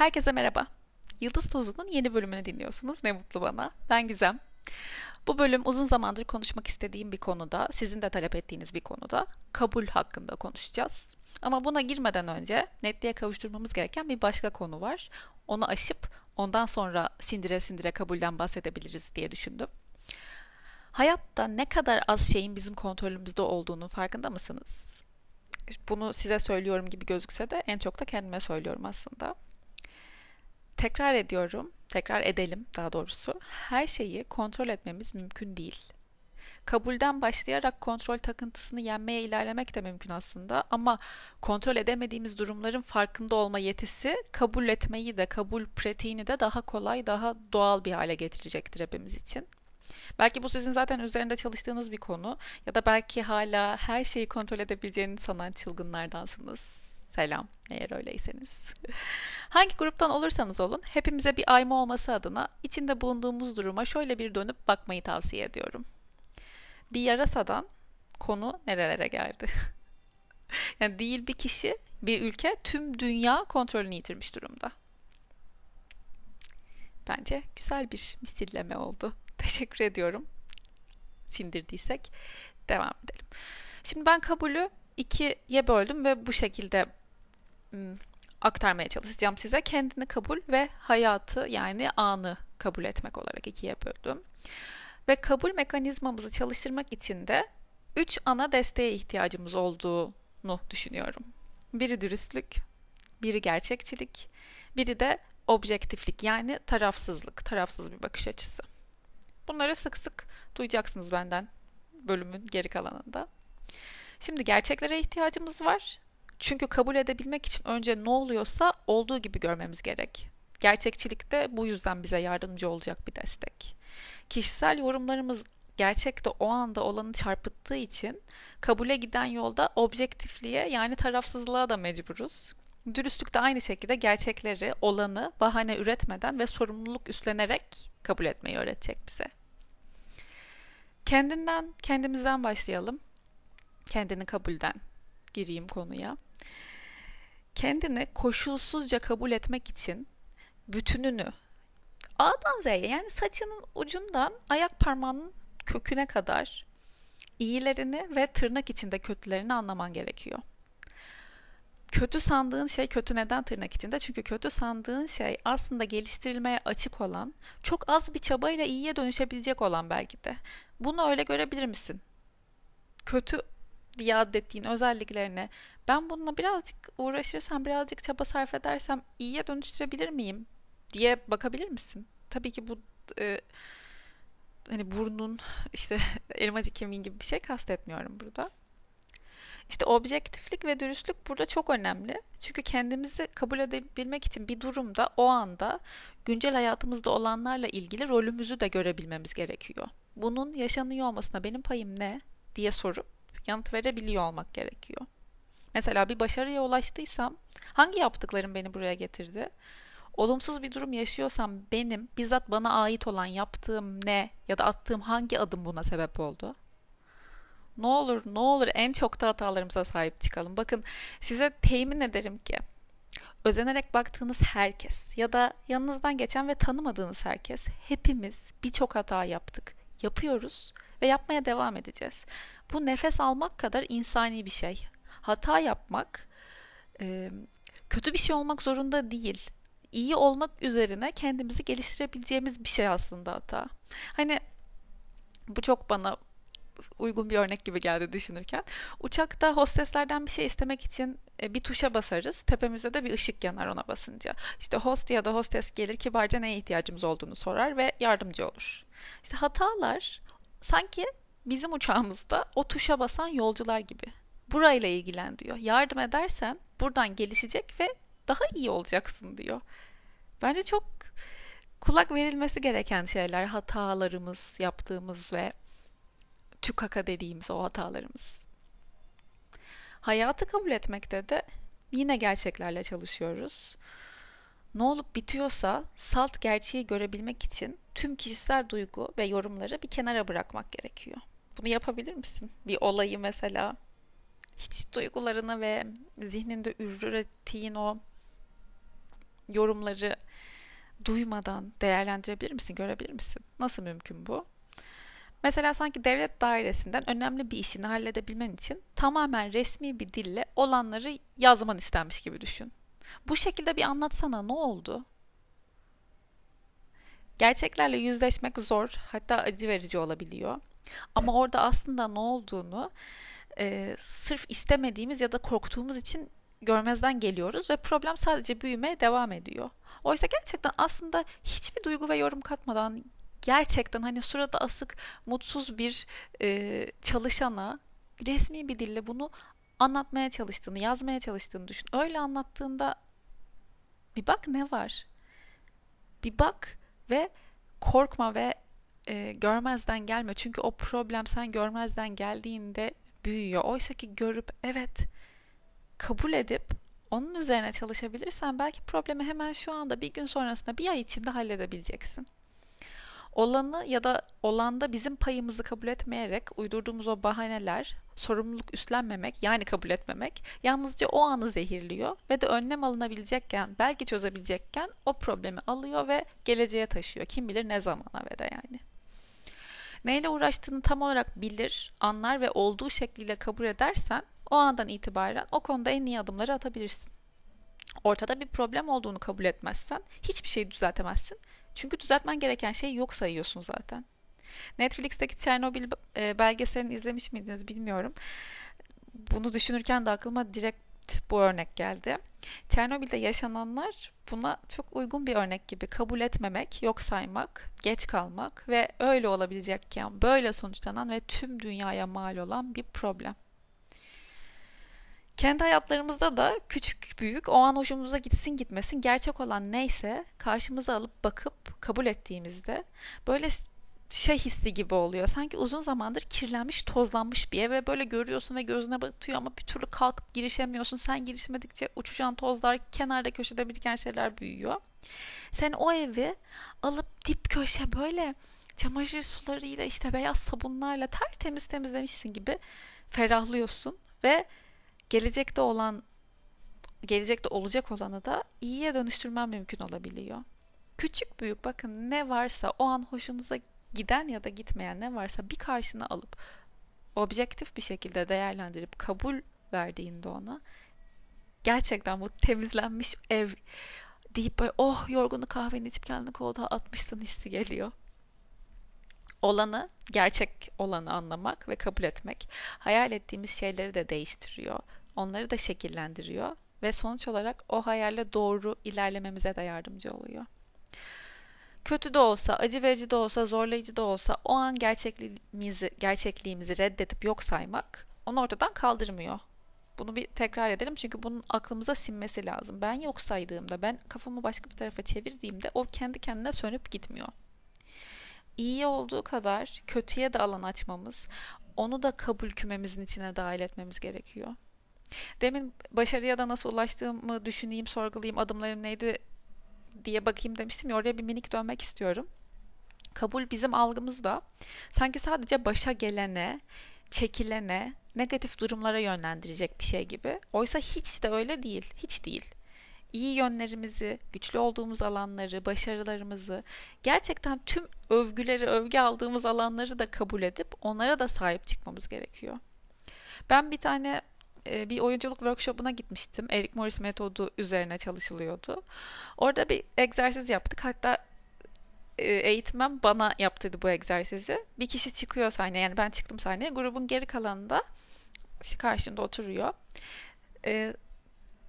Herkese merhaba. Yıldız Tozu'nun yeni bölümünü dinliyorsunuz. Ne mutlu bana. Ben Gizem. Bu bölüm uzun zamandır konuşmak istediğim bir konuda, sizin de talep ettiğiniz bir konuda kabul hakkında konuşacağız. Ama buna girmeden önce netliğe kavuşturmamız gereken bir başka konu var. Onu aşıp ondan sonra sindire sindire kabulden bahsedebiliriz diye düşündüm. Hayatta ne kadar az şeyin bizim kontrolümüzde olduğunu farkında mısınız? Bunu size söylüyorum gibi gözükse de en çok da kendime söylüyorum aslında. Tekrar ediyorum, tekrar edelim daha doğrusu. Her şeyi kontrol etmemiz mümkün değil. Kabulden başlayarak kontrol takıntısını yenmeye ilerlemek de mümkün aslında ama kontrol edemediğimiz durumların farkında olma yetisi kabul etmeyi de kabul pratiğini de daha kolay, daha doğal bir hale getirecektir hepimiz için. Belki bu sizin zaten üzerinde çalıştığınız bir konu ya da belki hala her şeyi kontrol edebileceğini sanan çılgınlardansınız Selam eğer öyleyseniz. Hangi gruptan olursanız olun hepimize bir ayma olması adına içinde bulunduğumuz duruma şöyle bir dönüp bakmayı tavsiye ediyorum. Bir yarasadan konu nerelere geldi? yani değil bir kişi, bir ülke tüm dünya kontrolünü yitirmiş durumda. Bence güzel bir misilleme oldu. Teşekkür ediyorum. Sindirdiysek devam edelim. Şimdi ben kabulü ikiye böldüm ve bu şekilde aktarmaya çalışacağım size. Kendini kabul ve hayatı yani anı kabul etmek olarak ikiye böldüm. Ve kabul mekanizmamızı çalıştırmak için de üç ana desteğe ihtiyacımız olduğunu düşünüyorum. Biri dürüstlük, biri gerçekçilik, biri de objektiflik yani tarafsızlık, tarafsız bir bakış açısı. Bunları sık sık duyacaksınız benden bölümün geri kalanında. Şimdi gerçeklere ihtiyacımız var çünkü kabul edebilmek için önce ne oluyorsa olduğu gibi görmemiz gerek. Gerçekçilik de bu yüzden bize yardımcı olacak bir destek. Kişisel yorumlarımız gerçekte o anda olanı çarpıttığı için kabule giden yolda objektifliğe yani tarafsızlığa da mecburuz. Dürüstlük de aynı şekilde gerçekleri, olanı bahane üretmeden ve sorumluluk üstlenerek kabul etmeyi öğretecek bize. Kendinden, kendimizden başlayalım. Kendini kabulden gireyim konuya kendini koşulsuzca kabul etmek için bütününü A'dan Z'ye yani saçının ucundan ayak parmağının köküne kadar iyilerini ve tırnak içinde kötülerini anlaman gerekiyor. Kötü sandığın şey kötü neden tırnak içinde? Çünkü kötü sandığın şey aslında geliştirilmeye açık olan, çok az bir çabayla iyiye dönüşebilecek olan belki de. Bunu öyle görebilir misin? Kötü diye adettiğin özelliklerini ben bununla birazcık uğraşırsam, birazcık çaba sarf edersem iyiye dönüştürebilir miyim diye bakabilir misin? Tabii ki bu e, hani burnun işte elmacık kemiğin gibi bir şey kastetmiyorum burada. İşte objektiflik ve dürüstlük burada çok önemli. Çünkü kendimizi kabul edebilmek için bir durumda o anda güncel hayatımızda olanlarla ilgili rolümüzü de görebilmemiz gerekiyor. Bunun yaşanıyor olmasına benim payım ne diye sorup yanıt verebiliyor olmak gerekiyor. Mesela bir başarıya ulaştıysam hangi yaptıklarım beni buraya getirdi? Olumsuz bir durum yaşıyorsam benim bizzat bana ait olan yaptığım ne ya da attığım hangi adım buna sebep oldu? Ne olur ne olur en çok da hatalarımıza sahip çıkalım. Bakın size temin ederim ki özenerek baktığınız herkes ya da yanınızdan geçen ve tanımadığınız herkes hepimiz birçok hata yaptık. Yapıyoruz ve yapmaya devam edeceğiz. Bu nefes almak kadar insani bir şey hata yapmak e, kötü bir şey olmak zorunda değil. İyi olmak üzerine kendimizi geliştirebileceğimiz bir şey aslında hata. Hani bu çok bana uygun bir örnek gibi geldi düşünürken. Uçakta hosteslerden bir şey istemek için e, bir tuşa basarız. Tepemizde de bir ışık yanar ona basınca. İşte host ya da hostes gelir kibarca neye ihtiyacımız olduğunu sorar ve yardımcı olur. İşte hatalar sanki bizim uçağımızda o tuşa basan yolcular gibi burayla ilgilen diyor. Yardım edersen buradan gelişecek ve daha iyi olacaksın diyor. Bence çok kulak verilmesi gereken şeyler hatalarımız, yaptığımız ve tükaka dediğimiz o hatalarımız. Hayatı kabul etmekte de yine gerçeklerle çalışıyoruz. Ne olup bitiyorsa salt gerçeği görebilmek için tüm kişisel duygu ve yorumları bir kenara bırakmak gerekiyor. Bunu yapabilir misin? Bir olayı mesela hiç duygularını ve zihninde ürettiğin o yorumları duymadan değerlendirebilir misin, görebilir misin? Nasıl mümkün bu? Mesela sanki devlet dairesinden önemli bir işini halledebilmen için tamamen resmi bir dille olanları yazman istenmiş gibi düşün. Bu şekilde bir anlatsana ne oldu? Gerçeklerle yüzleşmek zor, hatta acı verici olabiliyor. Ama orada aslında ne olduğunu e, sırf istemediğimiz ya da korktuğumuz için görmezden geliyoruz ve problem sadece büyümeye devam ediyor. Oysa gerçekten aslında hiçbir duygu ve yorum katmadan gerçekten hani surata asık mutsuz bir e, çalışana resmi bir dille bunu anlatmaya çalıştığını, yazmaya çalıştığını düşün. Öyle anlattığında bir bak ne var? Bir bak ve korkma ve e, görmezden gelme. Çünkü o problem sen görmezden geldiğinde büyüyor. Oysa ki görüp evet kabul edip onun üzerine çalışabilirsen belki problemi hemen şu anda bir gün sonrasında bir ay içinde halledebileceksin. Olanı ya da olanda bizim payımızı kabul etmeyerek uydurduğumuz o bahaneler, sorumluluk üstlenmemek yani kabul etmemek yalnızca o anı zehirliyor ve de önlem alınabilecekken, belki çözebilecekken o problemi alıyor ve geleceğe taşıyor. Kim bilir ne zamana ve de yani. Neyle uğraştığını tam olarak bilir, anlar ve olduğu şekliyle kabul edersen o andan itibaren o konuda en iyi adımları atabilirsin. Ortada bir problem olduğunu kabul etmezsen hiçbir şeyi düzeltemezsin. Çünkü düzeltmen gereken şeyi yok sayıyorsun zaten. Netflix'teki Çernobil e, belgeselini izlemiş miydiniz bilmiyorum. Bunu düşünürken de aklıma direkt bu örnek geldi. Çernobil'de yaşananlar buna çok uygun bir örnek gibi kabul etmemek, yok saymak, geç kalmak ve öyle olabilecekken böyle sonuçlanan ve tüm dünyaya mal olan bir problem. Kendi hayatlarımızda da küçük büyük o an hoşumuza gitsin gitmesin gerçek olan neyse karşımıza alıp bakıp kabul ettiğimizde böyle şey hissi gibi oluyor. Sanki uzun zamandır kirlenmiş, tozlanmış bir ev ve böyle görüyorsun ve gözüne batıyor ama bir türlü kalkıp girişemiyorsun. Sen girişmedikçe uçuşan tozlar, kenarda köşede biriken şeyler büyüyor. Sen o evi alıp dip köşe böyle çamaşır sularıyla işte beyaz sabunlarla tertemiz temizlemişsin gibi ferahlıyorsun ve gelecekte olan gelecekte olacak olanı da iyiye dönüştürmen mümkün olabiliyor. Küçük büyük bakın ne varsa o an hoşunuza giden ya da gitmeyen ne varsa bir karşına alıp objektif bir şekilde değerlendirip kabul verdiğinde ona gerçekten bu temizlenmiş ev deyip böyle oh yorgunu kahveni içip kendini koltuğa atmışsın hissi geliyor. Olanı, gerçek olanı anlamak ve kabul etmek hayal ettiğimiz şeyleri de değiştiriyor. Onları da şekillendiriyor ve sonuç olarak o hayalle doğru ilerlememize de yardımcı oluyor. Kötü de olsa, acı verici de olsa, zorlayıcı da olsa o an gerçekliğimizi, gerçekliğimizi reddedip yok saymak onu ortadan kaldırmıyor. Bunu bir tekrar edelim çünkü bunun aklımıza sinmesi lazım. Ben yok saydığımda, ben kafamı başka bir tarafa çevirdiğimde o kendi kendine sönüp gitmiyor. İyi olduğu kadar kötüye de alan açmamız, onu da kabul kümemizin içine dahil etmemiz gerekiyor. Demin başarıya da nasıl ulaştığımı düşüneyim, sorgulayayım, adımlarım neydi diye bakayım demiştim ya oraya bir minik dönmek istiyorum. Kabul bizim algımızda sanki sadece başa gelene, çekilene, negatif durumlara yönlendirecek bir şey gibi. Oysa hiç de öyle değil. Hiç değil. İyi yönlerimizi, güçlü olduğumuz alanları, başarılarımızı, gerçekten tüm övgüleri, övgü aldığımız alanları da kabul edip onlara da sahip çıkmamız gerekiyor. Ben bir tane e, bir oyunculuk workshopuna gitmiştim. Eric Morris metodu üzerine çalışılıyordu. Orada bir egzersiz yaptık. Hatta e, eğitmem bana yaptırdı bu egzersizi. Bir kişi çıkıyor sahneye. Yani ben çıktım sahneye. Grubun geri kalanında karşında oturuyor. E,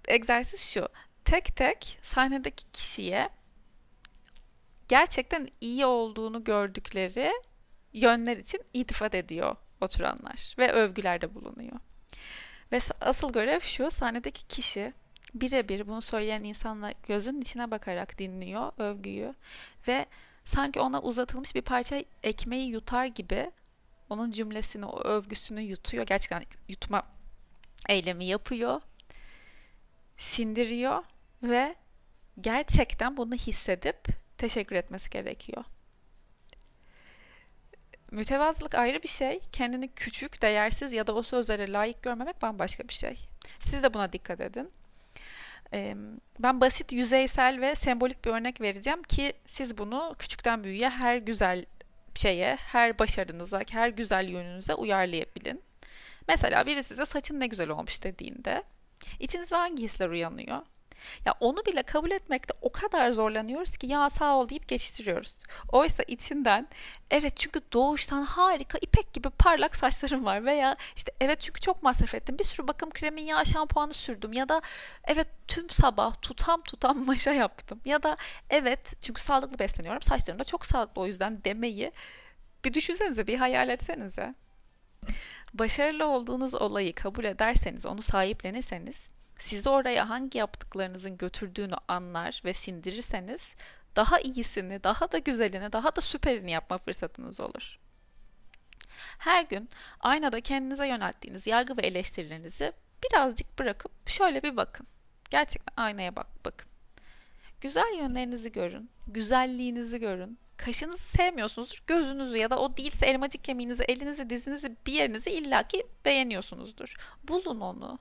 egzersiz şu. Tek tek sahnedeki kişiye gerçekten iyi olduğunu gördükleri yönler için itifat ediyor oturanlar ve övgülerde bulunuyor. Ve asıl görev şu, sahnedeki kişi birebir bunu söyleyen insanla gözünün içine bakarak dinliyor övgüyü ve sanki ona uzatılmış bir parça ekmeği yutar gibi onun cümlesini, o övgüsünü yutuyor. Gerçekten yutma eylemi yapıyor. Sindiriyor ve gerçekten bunu hissedip teşekkür etmesi gerekiyor. Mütevazılık ayrı bir şey. Kendini küçük, değersiz ya da o sözlere layık görmemek bambaşka bir şey. Siz de buna dikkat edin. ben basit, yüzeysel ve sembolik bir örnek vereceğim ki siz bunu küçükten büyüğe her güzel şeye, her başarınıza, her güzel yönünüze uyarlayabilin. Mesela biri size saçın ne güzel olmuş dediğinde içinizde hangi hisler uyanıyor? Ya onu bile kabul etmekte o kadar zorlanıyoruz ki ya sağ ol deyip geçiştiriyoruz. Oysa içinden evet çünkü doğuştan harika ipek gibi parlak saçlarım var veya işte evet çünkü çok masraf ettim bir sürü bakım kremi yağ şampuanı sürdüm ya da evet tüm sabah tutam tutam maşa yaptım ya da evet çünkü sağlıklı besleniyorum saçlarım da çok sağlıklı o yüzden demeyi bir düşünsenize bir hayal etsenize. Başarılı olduğunuz olayı kabul ederseniz, onu sahiplenirseniz sizi oraya hangi yaptıklarınızın götürdüğünü anlar ve sindirirseniz daha iyisini, daha da güzelini, daha da süperini yapma fırsatınız olur. Her gün aynada kendinize yönelttiğiniz yargı ve eleştirilerinizi birazcık bırakıp şöyle bir bakın. Gerçekten aynaya bak bakın. Güzel yönlerinizi görün, güzelliğinizi görün. Kaşınızı sevmiyorsunuzdur, gözünüzü ya da o değilse elmacık kemiğinizi, elinizi, dizinizi, bir yerinizi illaki beğeniyorsunuzdur. Bulun onu.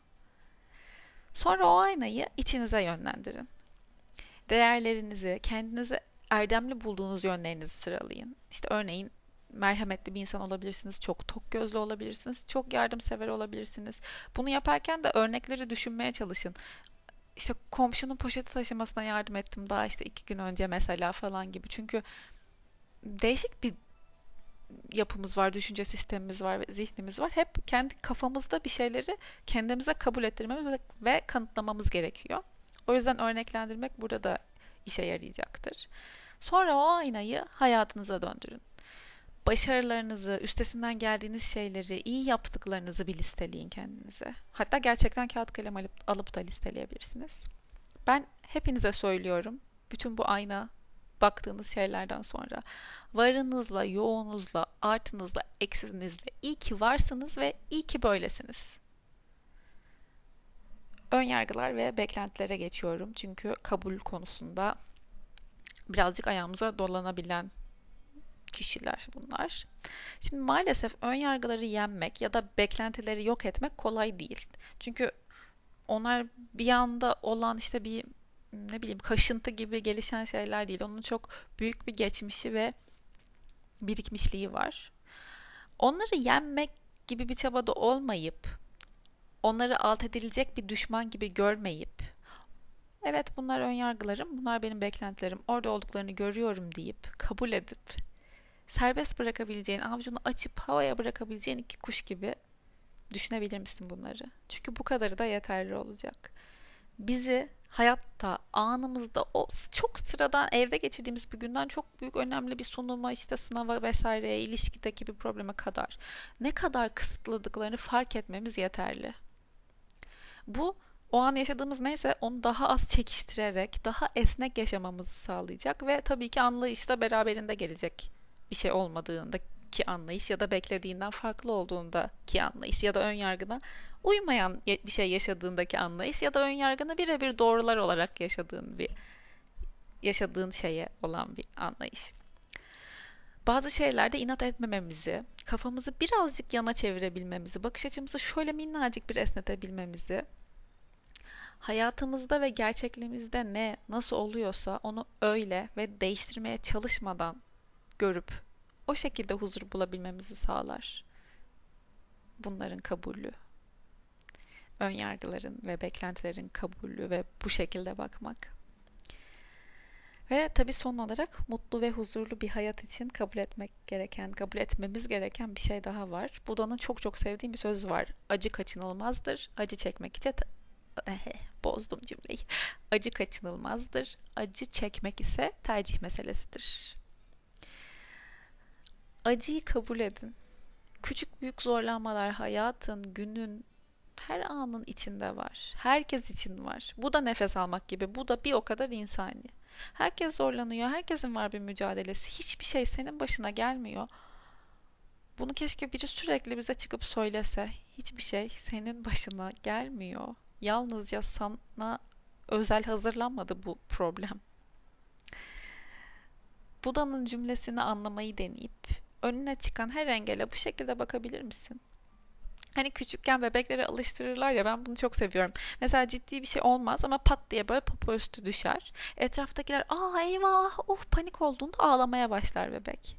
Sonra o aynayı içinize yönlendirin. Değerlerinizi, kendinizi erdemli bulduğunuz yönlerinizi sıralayın. İşte örneğin merhametli bir insan olabilirsiniz, çok tok gözlü olabilirsiniz, çok yardımsever olabilirsiniz. Bunu yaparken de örnekleri düşünmeye çalışın. İşte komşunun poşeti taşımasına yardım ettim daha işte iki gün önce mesela falan gibi. Çünkü değişik bir yapımız var, düşünce sistemimiz var ve zihnimiz var. Hep kendi kafamızda bir şeyleri kendimize kabul ettirmemiz ve kanıtlamamız gerekiyor. O yüzden örneklendirmek burada da işe yarayacaktır. Sonra o aynayı hayatınıza döndürün. Başarılarınızı, üstesinden geldiğiniz şeyleri, iyi yaptıklarınızı bir listeleyin kendinize. Hatta gerçekten kağıt kalem alıp, alıp da listeleyebilirsiniz. Ben hepinize söylüyorum. Bütün bu ayna baktığınız şeylerden sonra varınızla, yoğunuzla, artınızla, eksinizle iyi ki varsınız ve iyi ki böylesiniz. Ön yargılar ve beklentilere geçiyorum. Çünkü kabul konusunda birazcık ayağımıza dolanabilen kişiler bunlar. Şimdi maalesef ön yargıları yenmek ya da beklentileri yok etmek kolay değil. Çünkü onlar bir anda olan işte bir ne bileyim kaşıntı gibi gelişen şeyler değil. Onun çok büyük bir geçmişi ve birikmişliği var. Onları yenmek gibi bir çabada olmayıp onları alt edilecek bir düşman gibi görmeyip evet bunlar ön yargılarım, bunlar benim beklentilerim, orada olduklarını görüyorum deyip kabul edip serbest bırakabileceğin, avucunu açıp havaya bırakabileceğin iki kuş gibi düşünebilir misin bunları? Çünkü bu kadarı da yeterli olacak. Bizi hayatta anımızda o çok sıradan evde geçirdiğimiz bir günden çok büyük önemli bir sunuma işte sınava vesaireye ilişkideki bir probleme kadar ne kadar kısıtladıklarını fark etmemiz yeterli. Bu o an yaşadığımız neyse onu daha az çekiştirerek daha esnek yaşamamızı sağlayacak ve tabii ki anlayışla beraberinde gelecek bir şey olmadığında ki anlayış ya da beklediğinden farklı olduğunda ki anlayış ya da ön yargına uymayan bir şey yaşadığındaki anlayış ya da ön yargını birebir doğrular olarak yaşadığın bir yaşadığın şeye olan bir anlayış. Bazı şeylerde inat etmememizi, kafamızı birazcık yana çevirebilmemizi, bakış açımızı şöyle minnacık bir esnetebilmemizi, hayatımızda ve gerçekliğimizde ne, nasıl oluyorsa onu öyle ve değiştirmeye çalışmadan görüp o şekilde huzur bulabilmemizi sağlar. Bunların kabulü ön yargıların ve beklentilerin kabulü ve bu şekilde bakmak. Ve tabii son olarak mutlu ve huzurlu bir hayat için kabul etmek gereken, kabul etmemiz gereken bir şey daha var. Buda'nın çok çok sevdiğim bir sözü var. Acı kaçınılmazdır. Acı çekmek için bozdum cümleyi. Acı kaçınılmazdır. Acı çekmek ise tercih meselesidir. Acıyı kabul edin. Küçük büyük zorlanmalar hayatın, günün, her anın içinde var. Herkes için var. Bu da nefes almak gibi. Bu da bir o kadar insani. Herkes zorlanıyor. Herkesin var bir mücadelesi. Hiçbir şey senin başına gelmiyor. Bunu keşke biri sürekli bize çıkıp söylese. Hiçbir şey senin başına gelmiyor. Yalnızca sana özel hazırlanmadı bu problem. Buda'nın cümlesini anlamayı deneyip önüne çıkan her engele bu şekilde bakabilir misin? Hani küçükken bebekleri alıştırırlar ya ben bunu çok seviyorum. Mesela ciddi bir şey olmaz ama pat diye böyle popo üstü düşer. Etraftakiler aa eyvah uh panik olduğunda ağlamaya başlar bebek.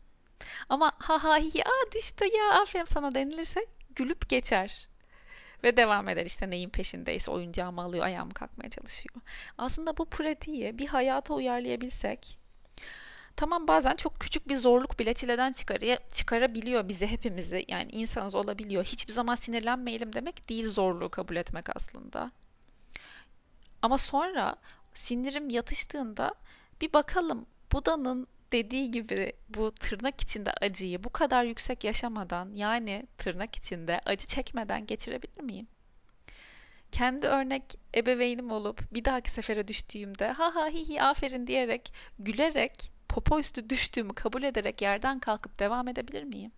Ama ha ha ya düştü ya aferin sana denilirse gülüp geçer. Ve devam eder işte neyin peşindeyse oyuncağımı alıyor ayağımı kalkmaya çalışıyor. Aslında bu pratiği bir hayata uyarlayabilsek Tamam bazen çok küçük bir zorluk bile çileden çıkarıya, çıkarabiliyor bizi hepimizi. Yani insanız olabiliyor. Hiçbir zaman sinirlenmeyelim demek değil zorluğu kabul etmek aslında. Ama sonra sinirim yatıştığında bir bakalım Buda'nın dediği gibi bu tırnak içinde acıyı bu kadar yüksek yaşamadan yani tırnak içinde acı çekmeden geçirebilir miyim? Kendi örnek ebeveynim olup bir dahaki sefere düştüğümde ha ha hi hi aferin diyerek gülerek popo üstü düştüğümü kabul ederek yerden kalkıp devam edebilir miyim?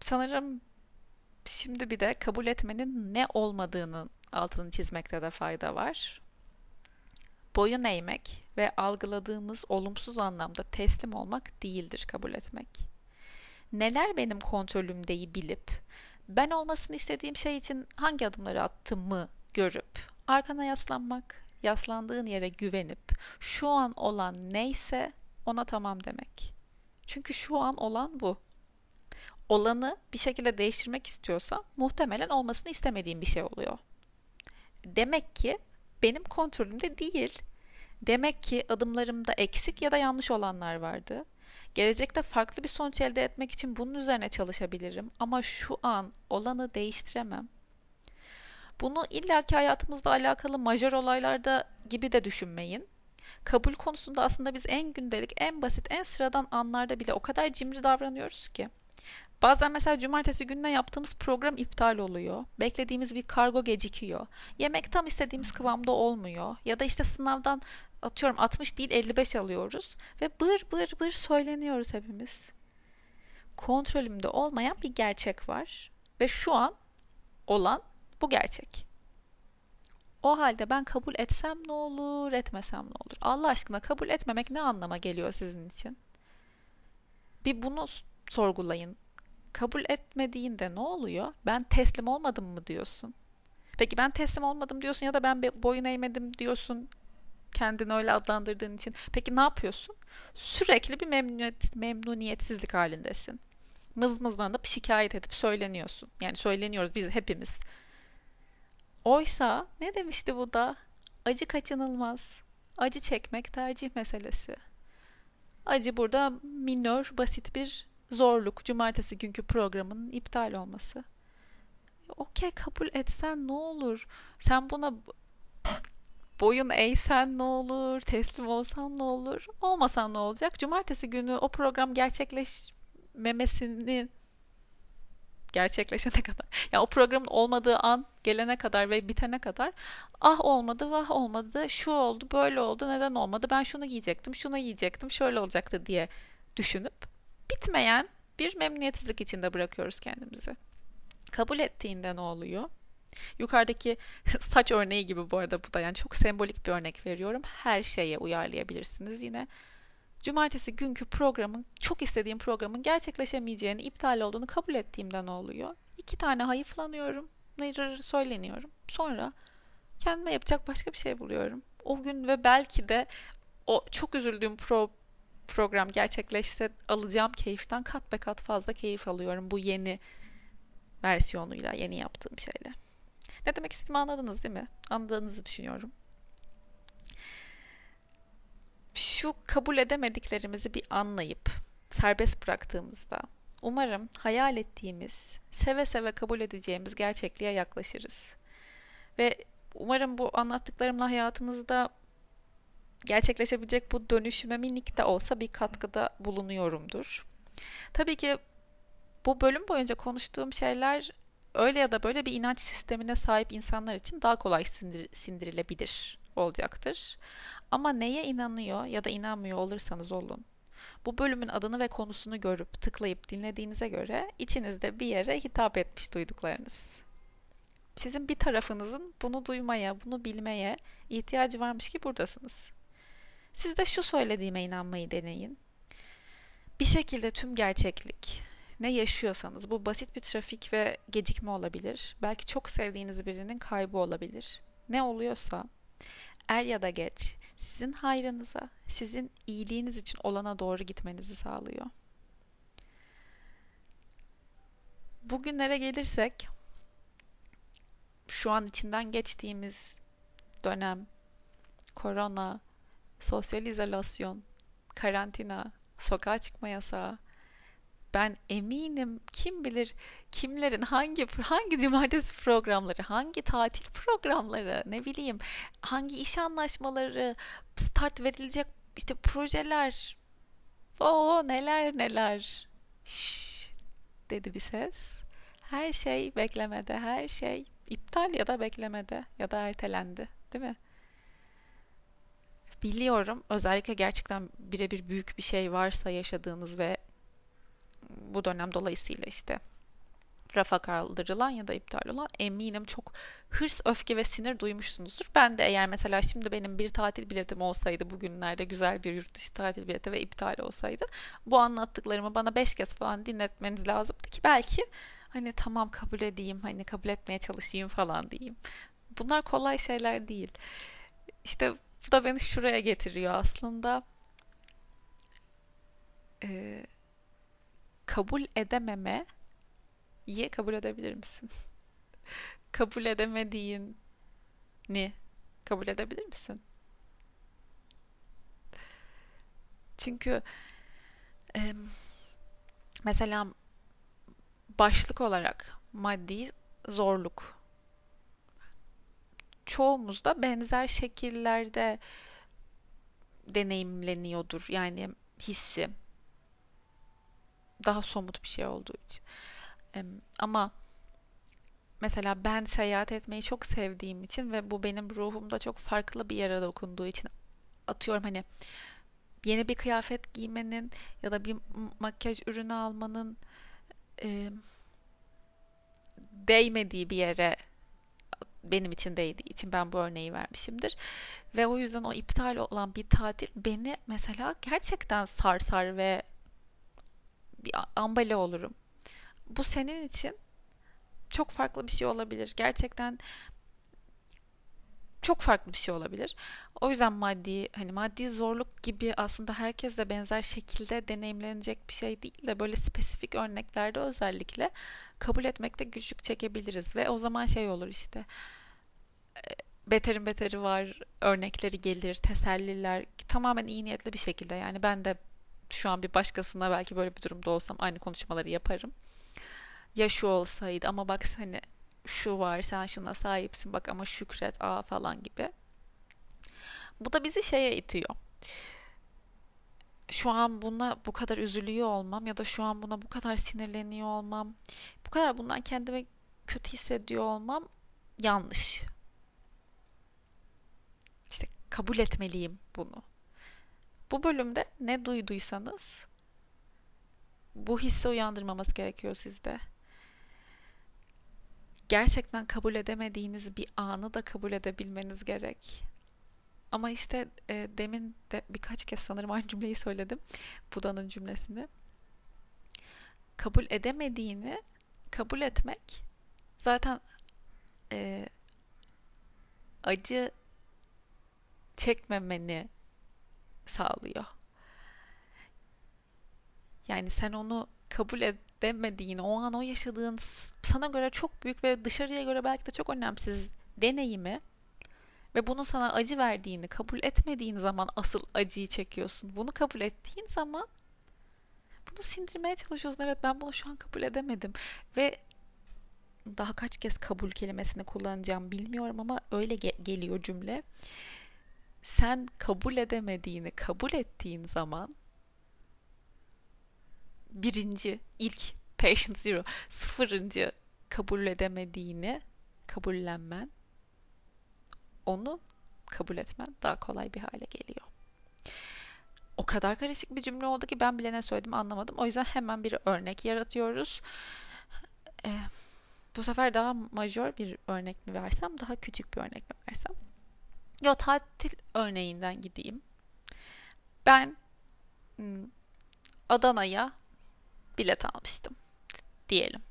Sanırım şimdi bir de kabul etmenin ne olmadığının altını çizmekte de fayda var. Boyun eğmek ve algıladığımız olumsuz anlamda teslim olmak değildir kabul etmek. Neler benim kontrolümdeyi bilip ben olmasını istediğim şey için hangi adımları attığımı görüp arkana yaslanmak, yaslandığın yere güvenip şu an olan neyse ona tamam demek. Çünkü şu an olan bu. Olanı bir şekilde değiştirmek istiyorsa muhtemelen olmasını istemediğim bir şey oluyor. Demek ki benim kontrolümde değil. Demek ki adımlarımda eksik ya da yanlış olanlar vardı. Gelecekte farklı bir sonuç elde etmek için bunun üzerine çalışabilirim ama şu an olanı değiştiremem. Bunu illaki hayatımızda alakalı majör olaylarda gibi de düşünmeyin. Kabul konusunda aslında biz en gündelik, en basit, en sıradan anlarda bile o kadar cimri davranıyoruz ki. Bazen mesela cumartesi gününe yaptığımız program iptal oluyor. Beklediğimiz bir kargo gecikiyor. Yemek tam istediğimiz kıvamda olmuyor. Ya da işte sınavdan atıyorum 60 değil 55 alıyoruz. Ve bır bır bır söyleniyoruz hepimiz. Kontrolümde olmayan bir gerçek var. Ve şu an olan bu gerçek. O halde ben kabul etsem ne olur, etmesem ne olur? Allah aşkına kabul etmemek ne anlama geliyor sizin için? Bir bunu sorgulayın. Kabul etmediğinde ne oluyor? Ben teslim olmadım mı diyorsun? Peki ben teslim olmadım diyorsun ya da ben boyun eğmedim diyorsun kendini öyle adlandırdığın için. Peki ne yapıyorsun? Sürekli bir memnuniyet, memnuniyetsizlik halindesin. Mızmızlanıp şikayet edip söyleniyorsun. Yani söyleniyoruz biz hepimiz. Oysa ne demişti bu da? Acı kaçınılmaz. Acı çekmek tercih meselesi. Acı burada minör, basit bir zorluk. Cumartesi günkü programın iptal olması. Okey kabul etsen ne olur? Sen buna boyun eğsen ne olur? Teslim olsan ne olur? Olmasan ne olacak? Cumartesi günü o program gerçekleşmemesinin gerçekleşene kadar. Ya yani o programın olmadığı an gelene kadar ve bitene kadar ah olmadı vah olmadı şu oldu böyle oldu neden olmadı ben şunu giyecektim şunu yiyecektim şöyle olacaktı diye düşünüp bitmeyen bir memnuniyetsizlik içinde bırakıyoruz kendimizi. Kabul ettiğinde ne oluyor? Yukarıdaki saç örneği gibi bu arada bu da yani çok sembolik bir örnek veriyorum. Her şeye uyarlayabilirsiniz yine cumartesi günkü programın, çok istediğim programın gerçekleşemeyeceğini, iptal olduğunu kabul ettiğimde ne oluyor? İki tane hayıflanıyorum, nırır söyleniyorum. Sonra kendime yapacak başka bir şey buluyorum. O gün ve belki de o çok üzüldüğüm pro program gerçekleşse alacağım keyiften kat be kat fazla keyif alıyorum bu yeni versiyonuyla, yeni yaptığım şeyle. Ne demek istediğimi anladınız değil mi? Anladığınızı düşünüyorum şu kabul edemediklerimizi bir anlayıp serbest bıraktığımızda umarım hayal ettiğimiz, seve seve kabul edeceğimiz gerçekliğe yaklaşırız. Ve umarım bu anlattıklarımla hayatınızda gerçekleşebilecek bu dönüşüme minik de olsa bir katkıda bulunuyorumdur. Tabii ki bu bölüm boyunca konuştuğum şeyler öyle ya da böyle bir inanç sistemine sahip insanlar için daha kolay sindir sindirilebilir olacaktır. Ama neye inanıyor ya da inanmıyor olursanız olun. Bu bölümün adını ve konusunu görüp tıklayıp dinlediğinize göre içinizde bir yere hitap etmiş duyduklarınız. Sizin bir tarafınızın bunu duymaya, bunu bilmeye ihtiyacı varmış ki buradasınız. Siz de şu söylediğime inanmayı deneyin. Bir şekilde tüm gerçeklik, ne yaşıyorsanız bu basit bir trafik ve gecikme olabilir. Belki çok sevdiğiniz birinin kaybı olabilir. Ne oluyorsa er ya da geç sizin hayrınıza, sizin iyiliğiniz için olana doğru gitmenizi sağlıyor. Bugünlere gelirsek şu an içinden geçtiğimiz dönem korona, sosyal izolasyon, karantina, sokağa çıkma yasağı, ben eminim kim bilir kimlerin hangi hangi cumartesi programları, hangi tatil programları, ne bileyim hangi iş anlaşmaları, start verilecek işte projeler. O neler neler. Şş, dedi bir ses. Her şey beklemede, her şey iptal ya da beklemede ya da ertelendi, değil mi? Biliyorum özellikle gerçekten birebir büyük bir şey varsa yaşadığınız ve bu dönem dolayısıyla işte rafa kaldırılan ya da iptal olan eminim çok hırs, öfke ve sinir duymuşsunuzdur. Ben de eğer mesela şimdi benim bir tatil biletim olsaydı bugünlerde güzel bir yurt dışı tatil bileti ve iptal olsaydı bu anlattıklarımı bana beş kez falan dinletmeniz lazımdı ki belki hani tamam kabul edeyim hani kabul etmeye çalışayım falan diyeyim. Bunlar kolay şeyler değil. İşte bu da beni şuraya getiriyor aslında. Ee, kabul edememe ye kabul edebilir misin? kabul edemediğini kabul edebilir misin? Çünkü e, mesela başlık olarak maddi zorluk çoğumuzda benzer şekillerde deneyimleniyordur. Yani hissi daha somut bir şey olduğu için. Ama mesela ben seyahat etmeyi çok sevdiğim için ve bu benim ruhumda çok farklı bir yere dokunduğu için atıyorum hani yeni bir kıyafet giymenin ya da bir makyaj ürünü almanın e, değmediği bir yere benim için değdiği için ben bu örneği vermişimdir. Ve o yüzden o iptal olan bir tatil beni mesela gerçekten sarsar ve bir ambale olurum. Bu senin için çok farklı bir şey olabilir. Gerçekten çok farklı bir şey olabilir. O yüzden maddi hani maddi zorluk gibi aslında herkesle benzer şekilde deneyimlenecek bir şey değil de böyle spesifik örneklerde özellikle kabul etmekte güçlük çekebiliriz ve o zaman şey olur işte e, beterin beteri var örnekleri gelir teselliler tamamen iyi niyetli bir şekilde yani ben de şu an bir başkasına belki böyle bir durumda olsam aynı konuşmaları yaparım. Ya şu olsaydı ama bak hani şu var sen şuna sahipsin bak ama şükret a falan gibi. Bu da bizi şeye itiyor. Şu an buna bu kadar üzülüyor olmam ya da şu an buna bu kadar sinirleniyor olmam, bu kadar bundan kendimi kötü hissediyor olmam yanlış. İşte kabul etmeliyim bunu. Bu bölümde ne duyduysanız bu hissi uyandırmaması gerekiyor sizde. Gerçekten kabul edemediğiniz bir anı da kabul edebilmeniz gerek. Ama işte e, demin de birkaç kez sanırım aynı cümleyi söyledim. Buda'nın cümlesini. Kabul edemediğini kabul etmek zaten e, acı çekmemeni sağlıyor. Yani sen onu kabul edemediğin, o an o yaşadığın sana göre çok büyük ve dışarıya göre belki de çok önemsiz deneyimi ve bunun sana acı verdiğini kabul etmediğin zaman asıl acıyı çekiyorsun. Bunu kabul ettiğin zaman bunu sindirmeye çalışıyorsun. Evet ben bunu şu an kabul edemedim ve daha kaç kez kabul kelimesini kullanacağım bilmiyorum ama öyle ge- geliyor cümle sen kabul edemediğini kabul ettiğin zaman birinci, ilk patient zero, sıfırıncı kabul edemediğini kabullenmen, onu kabul etmen daha kolay bir hale geliyor. O kadar karışık bir cümle oldu ki ben bile ne söyledim anlamadım. O yüzden hemen bir örnek yaratıyoruz. Ee, bu sefer daha majör bir örnek mi versem, daha küçük bir örnek mi versem? Yo tatil örneğinden gideyim. Ben hmm, Adana'ya bilet almıştım. diyelim.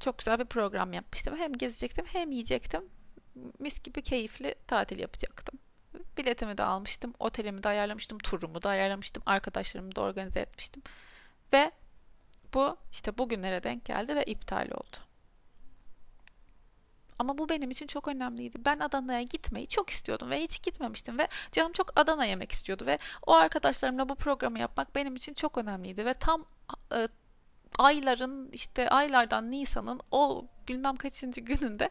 Çok güzel bir program yapmıştım. Hem gezecektim hem yiyecektim. Mis gibi keyifli tatil yapacaktım. Biletimi de almıştım, otelimi de ayarlamıştım, turumu da ayarlamıştım, arkadaşlarımı da organize etmiştim. Ve bu işte bugünlere denk geldi ve iptal oldu. Ama bu benim için çok önemliydi. Ben Adana'ya gitmeyi çok istiyordum ve hiç gitmemiştim ve canım çok Adana yemek istiyordu ve o arkadaşlarımla bu programı yapmak benim için çok önemliydi ve tam e, ayların işte aylardan Nisan'ın o bilmem kaçıncı gününde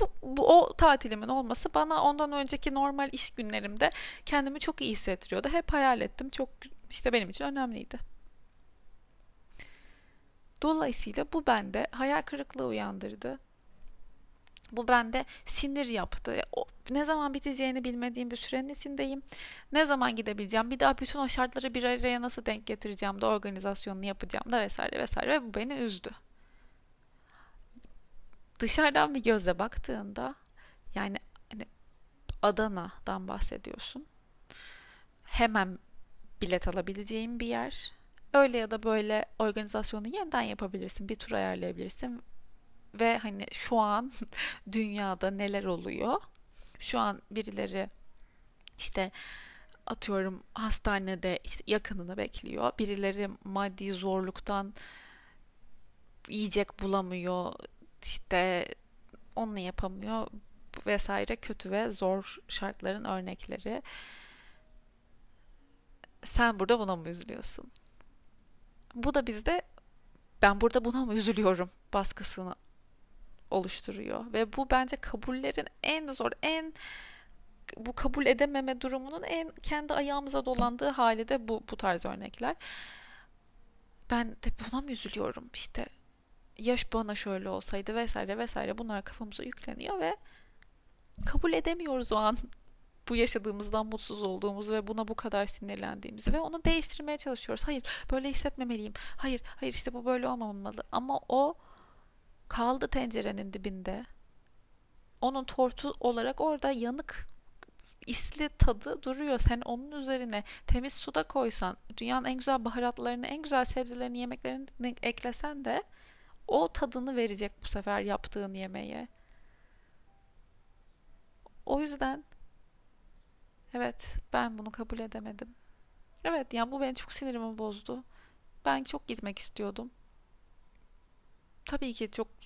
bu, bu o tatilimin olması bana ondan önceki normal iş günlerimde kendimi çok iyi hissettiriyordu. Hep hayal ettim. Çok işte benim için önemliydi. Dolayısıyla bu bende hayal kırıklığı uyandırdı. Bu bende sinir yaptı. O, ne zaman biteceğini bilmediğim bir sürenin içindeyim. Ne zaman gidebileceğim? Bir daha bütün o şartları bir araya nasıl denk getireceğim de organizasyonunu yapacağım da vesaire vesaire ve bu beni üzdü. Dışarıdan bir gözle baktığında yani hani Adana'dan bahsediyorsun. Hemen bilet alabileceğin bir yer. Öyle ya da böyle organizasyonu yeniden yapabilirsin. Bir tur ayarlayabilirsin ve hani şu an dünyada neler oluyor? Şu an birileri işte atıyorum hastanede işte yakınını bekliyor. Birileri maddi zorluktan yiyecek bulamıyor. işte onu yapamıyor vesaire kötü ve zor şartların örnekleri. Sen burada buna mı üzülüyorsun? Bu da bizde ben burada buna mı üzülüyorum baskısını oluşturuyor ve bu bence kabullerin en zor, en bu kabul edememe durumunun en kendi ayağımıza dolandığı hali de bu bu tarz örnekler. Ben de buna mı üzülüyorum işte yaş bana şöyle olsaydı vesaire vesaire bunlar kafamıza yükleniyor ve kabul edemiyoruz o an bu yaşadığımızdan mutsuz olduğumuzu ve buna bu kadar sinirlendiğimizi ve onu değiştirmeye çalışıyoruz. Hayır böyle hissetmemeliyim. Hayır hayır işte bu böyle olmamalı. Ama o kaldı tencerenin dibinde. Onun tortu olarak orada yanık isli tadı duruyor. Sen onun üzerine temiz suda koysan, dünyanın en güzel baharatlarını, en güzel sebzelerini, yemeklerini eklesen de o tadını verecek bu sefer yaptığın yemeğe. O yüzden evet ben bunu kabul edemedim. Evet yani bu beni çok sinirimi bozdu. Ben çok gitmek istiyordum. Tabii ki çok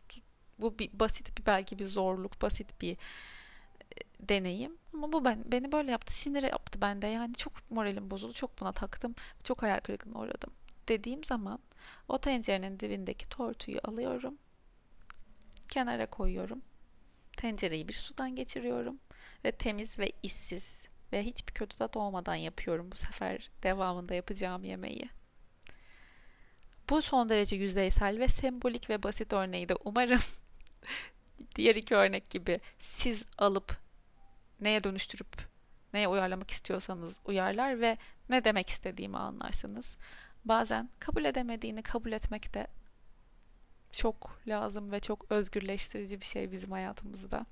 bu bir basit bir belki bir zorluk, basit bir e, deneyim. Ama bu ben beni böyle yaptı, sinir yaptı bende. Yani çok moralim bozuldu, çok buna taktım, çok hayal kırıklığına uğradım. Dediğim zaman o tencerenin dibindeki tortuyu alıyorum. Kenara koyuyorum. Tencereyi bir sudan geçiriyorum ve temiz ve işsiz ve hiçbir kötü tat olmadan yapıyorum bu sefer devamında yapacağım yemeği. Bu son derece yüzeysel ve sembolik ve basit örneği de umarım diğer iki örnek gibi siz alıp neye dönüştürüp neye uyarlamak istiyorsanız uyarlar ve ne demek istediğimi anlarsınız. Bazen kabul edemediğini kabul etmek de çok lazım ve çok özgürleştirici bir şey bizim hayatımızda.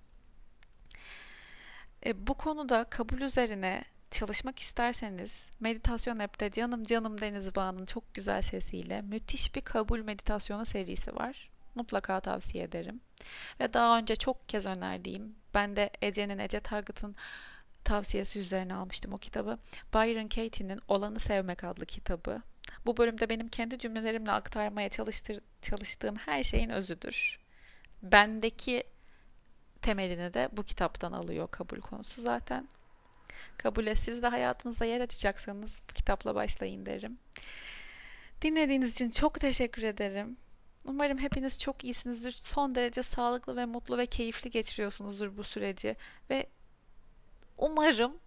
E, bu konuda kabul üzerine çalışmak isterseniz meditasyon app'te canım canım Deniz Bağ'ın çok güzel sesiyle müthiş bir kabul meditasyonu serisi var. Mutlaka tavsiye ederim. Ve daha önce çok kez önerdiğim, ben de Ece'nin, Ece Target'ın tavsiyesi üzerine almıştım o kitabı. Byron Katie'nin Olanı Sevmek adlı kitabı. Bu bölümde benim kendi cümlelerimle aktarmaya çalıştır, çalıştığım her şeyin özüdür. Bendeki temelini de bu kitaptan alıyor kabul konusu zaten. Kabule siz de hayatınızda yer açacaksanız bu kitapla başlayın derim. Dinlediğiniz için çok teşekkür ederim. Umarım hepiniz çok iyisinizdir. Son derece sağlıklı ve mutlu ve keyifli geçiriyorsunuzdur bu süreci. Ve umarım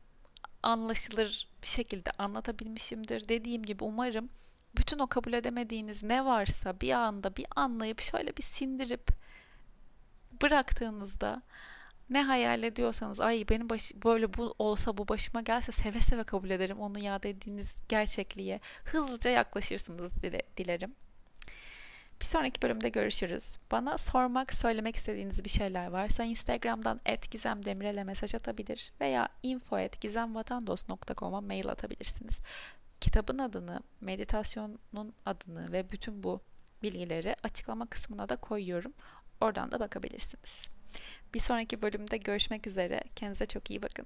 anlaşılır bir şekilde anlatabilmişimdir. Dediğim gibi umarım bütün o kabul edemediğiniz ne varsa bir anda bir anlayıp şöyle bir sindirip bıraktığınızda ne hayal ediyorsanız ay benim baş, böyle bu olsa bu başıma gelse seve seve kabul ederim onu ya dediğiniz gerçekliğe hızlıca yaklaşırsınız dile, dilerim. Bir sonraki bölümde görüşürüz. Bana sormak, söylemek istediğiniz bir şeyler varsa Instagram'dan @gizemdemirel'e mesaj atabilir veya info@gizemvatandos.com'a mail atabilirsiniz. Kitabın adını, meditasyonun adını ve bütün bu bilgileri açıklama kısmına da koyuyorum. Oradan da bakabilirsiniz. Bir sonraki bölümde görüşmek üzere. Kendinize çok iyi bakın.